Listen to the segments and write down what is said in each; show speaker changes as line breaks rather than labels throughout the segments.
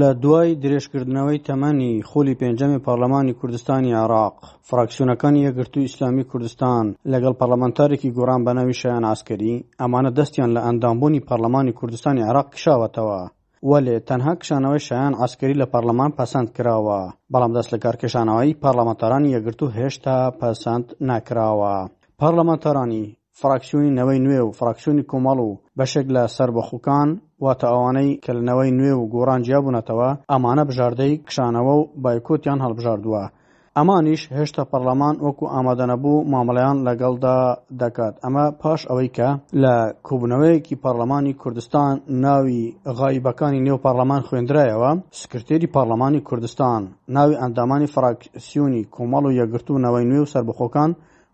لە دوای درێژکردنەوەی تەمەنی خولی پێنجەمی پەڕلەمانی کوردستانی عێڕاق، فڕاکسیۆنەکانی یەکگرتووی ئیسلامی کوردستان لەگەڵ پەڕلەمانتارێکی گۆڕان بە ناوی شایان عەسکەری، ئەمانە دەستیان لە ئەندامبوونی پەڕلەمانی کوردستانی عێڕاق کشاوەتەوە. وەلێ تەنها کشانەوەی شایان عەسکەری لە پەڕلەمان پەسەند کراوە، بەڵام دەست لەکار کشانەوەی پەڕلەمەنتارانی یەکگرتوو هێشتا پەسەند نەکراوە. پەڕلەمەنتارانی فراکسیۆنی نەوەی نوێ و فراکسیۆنی کۆمەڵ و بەشێک لە سەربەخوکان، واتە ئەوانەی کە لە نەوەی نوێ و گۆڕان جیابوونەتەوە، ئەمانە بژاردەی کشانەوە و بایکۆتیان هەڵبژاردووە، ئەمانیش هێشتا پەڕڵەمان وەکو ئامادەنەبوو مامەڵەیان لەگەڵدا دەکات، ئەمە پاش ئەوەی کە لە کۆبوونەوەیەکی پەڕڵەمانی کوردستان ناوی غائیبەکانی نێو پەڕڵەمان خوێندرایەوە، سکرتێری پەڕڵەمانی کوردستان ناوی ئەندامانی فراکسیۆنی کۆمەڵ و یەکگرتوو و نەوەی نوێ و سەربەخۆکان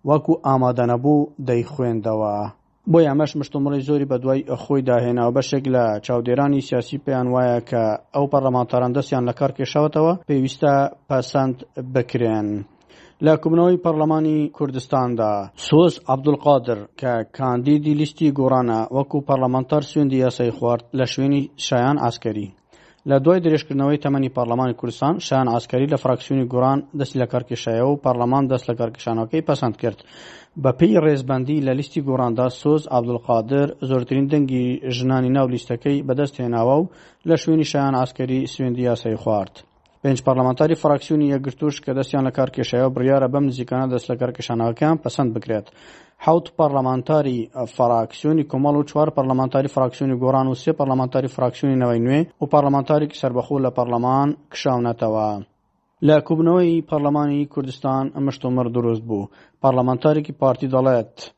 وەکو ئامادەنەبوو دەیخوێندەوە. بۆیە ئەمەش مشتومڕی زۆری بەدوای خۆیدا هێنا و بەشێک لە چاودێرانی سیاسی پێیان وایە کە ئەو پەڕڵەمانتاران دەستیان لە کار کێشاوەتەوە پێویستە پەسەند بکرێن. لە کوبنەوەی پەرلەمانی کوردستاندا سۆز عەبدولقادر کە کاندیدی لیستی گۆڕانە وەکو پەرلەمانتار سوێندی یاسایی خوارد لە شوێنی شایان عەسکەری. لە دوای درێژکردنەوەی تەمەنی پارلەمانی کوردستان، شایان عەسکەری لە فراکسیونی گۆڕان دەستی لە کارکێشایەوە و پارلەمان دەست لە کارکێشانەوەکەی پەسەند کرد. بە پێی ڕێزبەندی لە لیستی گۆڕاندا سۆز عەبدولقادر زۆرترین دەنگی ژنانی ناو لیستەکەی بەدەست هێناوە و لە شوێنی شایان عەسکەری سوێندی یاسایی خوارد. پێنج پەرلەمانتاری فراکسیونی یەکگرتووش کە دەستیان لە کار کێشایەوە بڕیارە بەم نزیکانە دەست لە کارکێشانەوەکەیان پەسەند بکرێت حوت پەرلەمانتاری فراکسیۆنی کۆمەڵ و چوار پەرلەمانتاری فراکسیۆنی گۆڕان و سێ پەرلەمانتاری فراکسیۆنی نەوەی نوێ و پەرلەمانتارێکی سربەخۆ لە پەرلەمان کشاونەتەوە. لە کوبنەوەی پەرلەمانی کوردستان مشتومڕ دروست بوو پەرلەمانتارێکی پارتی دەڵێت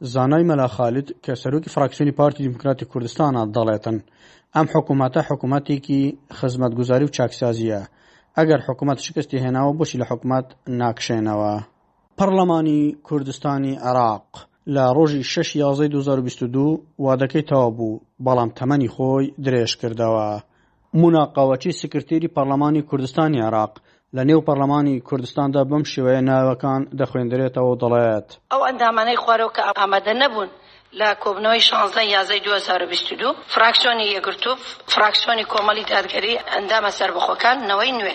زانای مەلا خالید کە سەرۆکی فراکسیۆنی پارتی دیموکراتی کوردستانە دەڵێتن ئەم حکوومەتە حکوومەتێکی خزمەتگوزاری و چاکسازیە ئەگەر حکوومەت شکستی هێناوە بۆچی لە حکوومەت ناکشێنەوە. پەڕڵەمانی کوردستانی عێراق لە ڕۆژی شەش یازدەی دوو هەزار و بیست و دوو وادەکەی تەواو بوو بەڵام تەمەنی خۆی درێژکردەوە. مونا قاوەچی سکرتێری پەڕلەمانی کوردستانی عێراق لە نێو پەڕلەمانی کوردستاندا بەم شێوەیە ناوەکان دەخوێندرێتەوە و دەڵێت.
ئەو ئەندامانەی خوارەوە کە ئامادە نەبوون لە کۆبنەوەی شانزدە ی ئازای دوو هەزار و بیست و دوو، فراکسیۆنی یەکگرتوو، فراکسیۆنی کۆمەڵی دادگەری، ئەندامە سەربەخۆکان، نەوەی نوێ.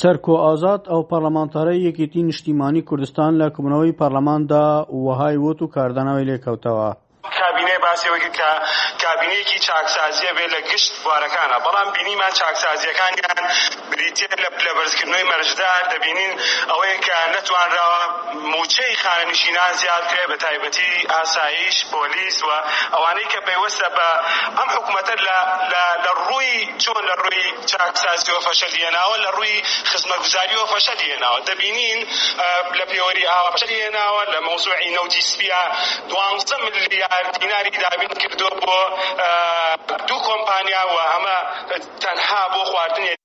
سەرکۆ ئازاد، ئەو پەڕلەمانتارەی یەکێتی نیشتیمانی کوردستان لە کۆبوونەوەی پەڕلەماندا وەهای وت و کاردانەوەی لێ
کەوتەوە. کابینە باسی ئەوەی کرد کە کابینەیەکی چاکسازییە بێت لە گشت بوارەکاندا، بەڵام بینیمان چاکسازییەکانیان بریتییە لە پلەبەرزکردنەوەی مەرجدار، دەبینین ئەوەیە کە نەتوانراوە، مووچەی خانەنشینان زیاد کرێ بە تایبەتی ئاسایش، پۆلیس و ئەوانەی کە پەیوەستە بە ئەم حکومەتە لە لە لە ڕووی چۆن لە ڕووی چاکسازیەوە فەشەلی هێناوە لە ڕووی خزمەتگوزاریەوە فەشەلی هێناوە دەبینین لە پێوەری ئاوە فەشەلی هێناوە لە مەوزوعی نەوتی سپیا دوانزە ملیار دیناری دابین کردووە بۆ دوو کۆمپانیا و ئەمە تەنها بۆ خواردنێ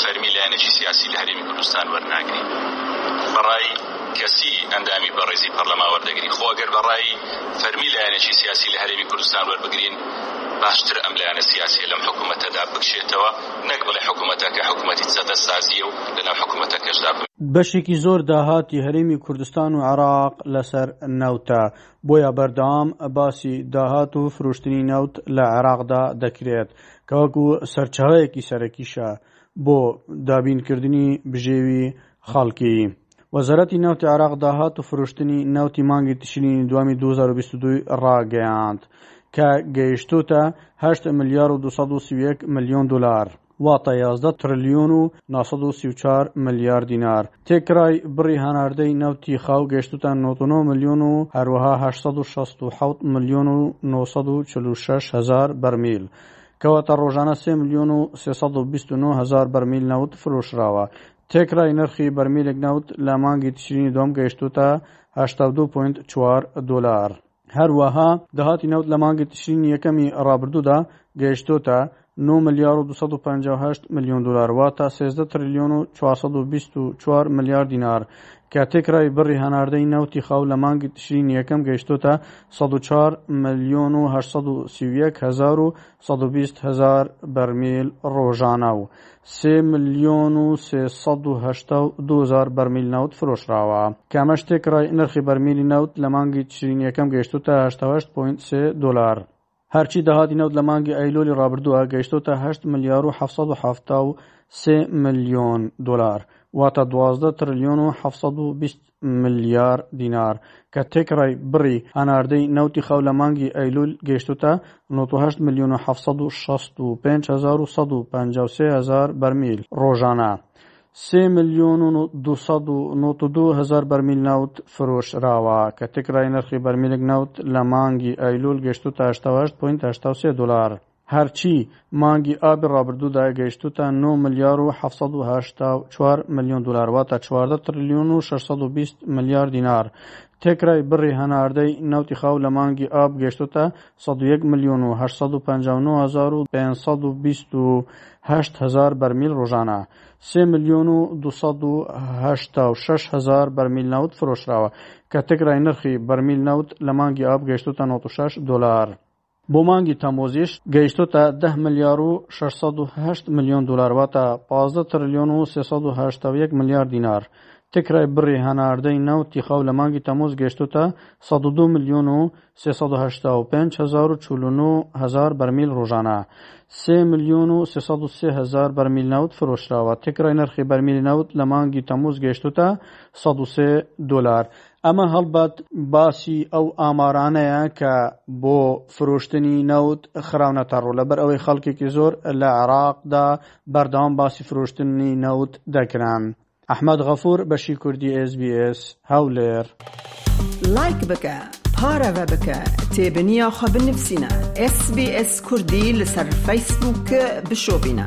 فەرمی لایەنێکی سیاسی لە هەرێمی کوردستان وەرناگری بە ڕای کەسی ئەندامی بەڕێزی پەرلەما وەردەگری خۆ گەر بە ڕای فەرمی لایەنێکی سیاسی لە هەرێمی کوردستان وەربگرین باشتر ئەم لایەنە سیاسیە لەم حکوومەتەدا بکشێتەوە نەک بڵێ حکوومەتەکە حکوومەتی سەدە سازیە و لەناو حکوومەتەکەشدا
بەشێکی زۆر داهاتی هەرێمی کوردستان و عراق لەسەر نەوتە بۆیە بەردەوام باسی داهات و فرۆشتنی نەوت لە عێراقدا دەکرێت کە وەکو سەرچاوەیەکی سەرەکیشە بۆ دابینکردنی بژێوی خاڵکیی. وەزارەتی نەوتی عێراق داهات و فرۆشتنی نەوتی مانگی تشرینی دوامی دوو هەزار و بیست و دوو ی ڕاگەیاند کە گەیشتووتە هەشت ملیار و دوو سەد و سی و یەک ملیۆن دۆلار، واتە یازدە ترلیۆن و نۆ سەد و سی و چوار ملیار دینار، تێکرای بڕی هەناردەی نەوتی خاو گەشتوتە نۆد و نۆ ملیۆن و هەروەها هەشت سەد و شەست و حەوت ملیۆن و نۆ سەد و چل و شەش هەزار بەرمیل، کەواتە ڕۆژانە سێ ملیۆن و سێ سەد و بیست و نۆ هەزار بەرمیل نەوت فرۆشراوە. تێکرای نرخی بەرمیلێک نەوت لە مانگی تشرینی دووەم گەیشتووتە هەشتا و دوو پۆینت چوار دۆلار. هەروەها داهاتی نەوت لە مانگی تشرینی یەکەمی ڕابردوودا گەیشتۆتە نۆ ملیار و دوو سەد و پەنجا و هەشت ملیۆن دۆلار واتە سێزدە ترلیۆن و چوار سەد و بیست و چوار ملیار دینار کە تێکرای بڕی هەناردەی نەوتی خاو لە مانگی تشرینی یەکەم گەیشتۆتە سەد و چوار ملیۆن و هەشت سەد و سی و یەک هەزار و سەد و بیست هەزار بەرمیل ڕۆژانە و سێ ملیۆن و سێ سەد و هەشتا و دوو هەزار بەرمیل نەوت فرۆشراوە، کە ئەمەش تێکڕای نرخی بەرمیلی نەوت لە مانگی تشرینی یەکەم گەیشتووتە هەشتا و هەشت پۆینت سێ دۆلار. هەرچی داهاتی نەوت لە مانگی ئەیلوولی ڕابردووە گەیشتووتە هەشت ملیار و حەفت سەد و حەفتا و سێ ملیۆن دۆلار، واتە دوازدە ترلیۆن و حەفت سەد و بیست ملیار دینار، کە تێکڕای بڕی هەناردەی نەوتی خاو لە مانگی ئەیلوول گەیشتووتە نۆت و هەشت ملیۆن و حەفت سەد و شەست و پێنج هەزار و سەد و پەنجا و سێ هەزار بەرمیل ڕۆژانە، سێ ملیۆن و دوو سەد و نۆت و دوو هەزار بەرمیل نەوت فرۆشراوە، کە تێکڕای نرخی بەرمیلێک نەوت لە مانگی ئەیلوول گەیشتووتە هەشتا و هەشت پۆینت هەشتا و سێ دۆلار. هەرچی مانگی ئابی ڕابردوودا گەیشتووتە نۆ ملیار و حەفت سەد و هەشتا و چوار ملیۆن دولار، واتە چواردە تڕلیۆن و شەش سەد و بیست ملیار دینار. تێکرای بڕی هەناردەی نەوتی خاو لە مانگی ئاب گەیشتووتە سەد و یەک ملیۆن و هەشت سەد و پەنجا و نۆ هەزار و پێنج سەد و بیست و هەشت هەزار بەرمیل ڕۆژانە، سێ ملیۆن و دوو سەد و هەشتا و شەش هەزار بەرمیل نەوت فرۆشراوە، کە تێکرای نرخی بەرمیل نەوت لە مانگی ئاب گەیشتووتە نەوەد و شەش دۆلار. بۆ مانگی تەمووزیش گەیشتۆتە دە ملیار و شەش سەد و هەشت ملیۆن دۆلار، واتە پازدە ترلیۆن و سێ سەد و هەشتا و یەک ملیار دینار. تکرای بڕی هەناردەی نەوتی خاو لە مانگی تەمووز گەیشتۆتە سەد و دوو ملیۆن و سێ سەد و هەشتا و پێنج هەزار و چل و نۆ هەزار بەرمیل ڕۆژانە. سێ ملیۆن و سێ سەد و سێ هەزار بەرمیل نەوت فرۆشراوە. تکرای نرخی بەرمیلی نەوت لە مانگی تەمووز گەیشتۆتە سەد و سێ دۆلار. ئەمە هەڵبەت باسی ئەو ئامارانەیە کە بۆ فرۆشتنی نەوت خراونەتەڕوو لەبەر ئەوەی خەڵکێکی زۆر لە عێراقدا بەردەوام باسی فرۆشتنی نەوت دەکران. ئەحمەد غەفور بەشی کوردی SBS هەولێر.
لایک بکە پارەڤە بکە تێبنیا خە بنفسینە SBS کوردی لەسەر فەیسبووک بشۆبینە.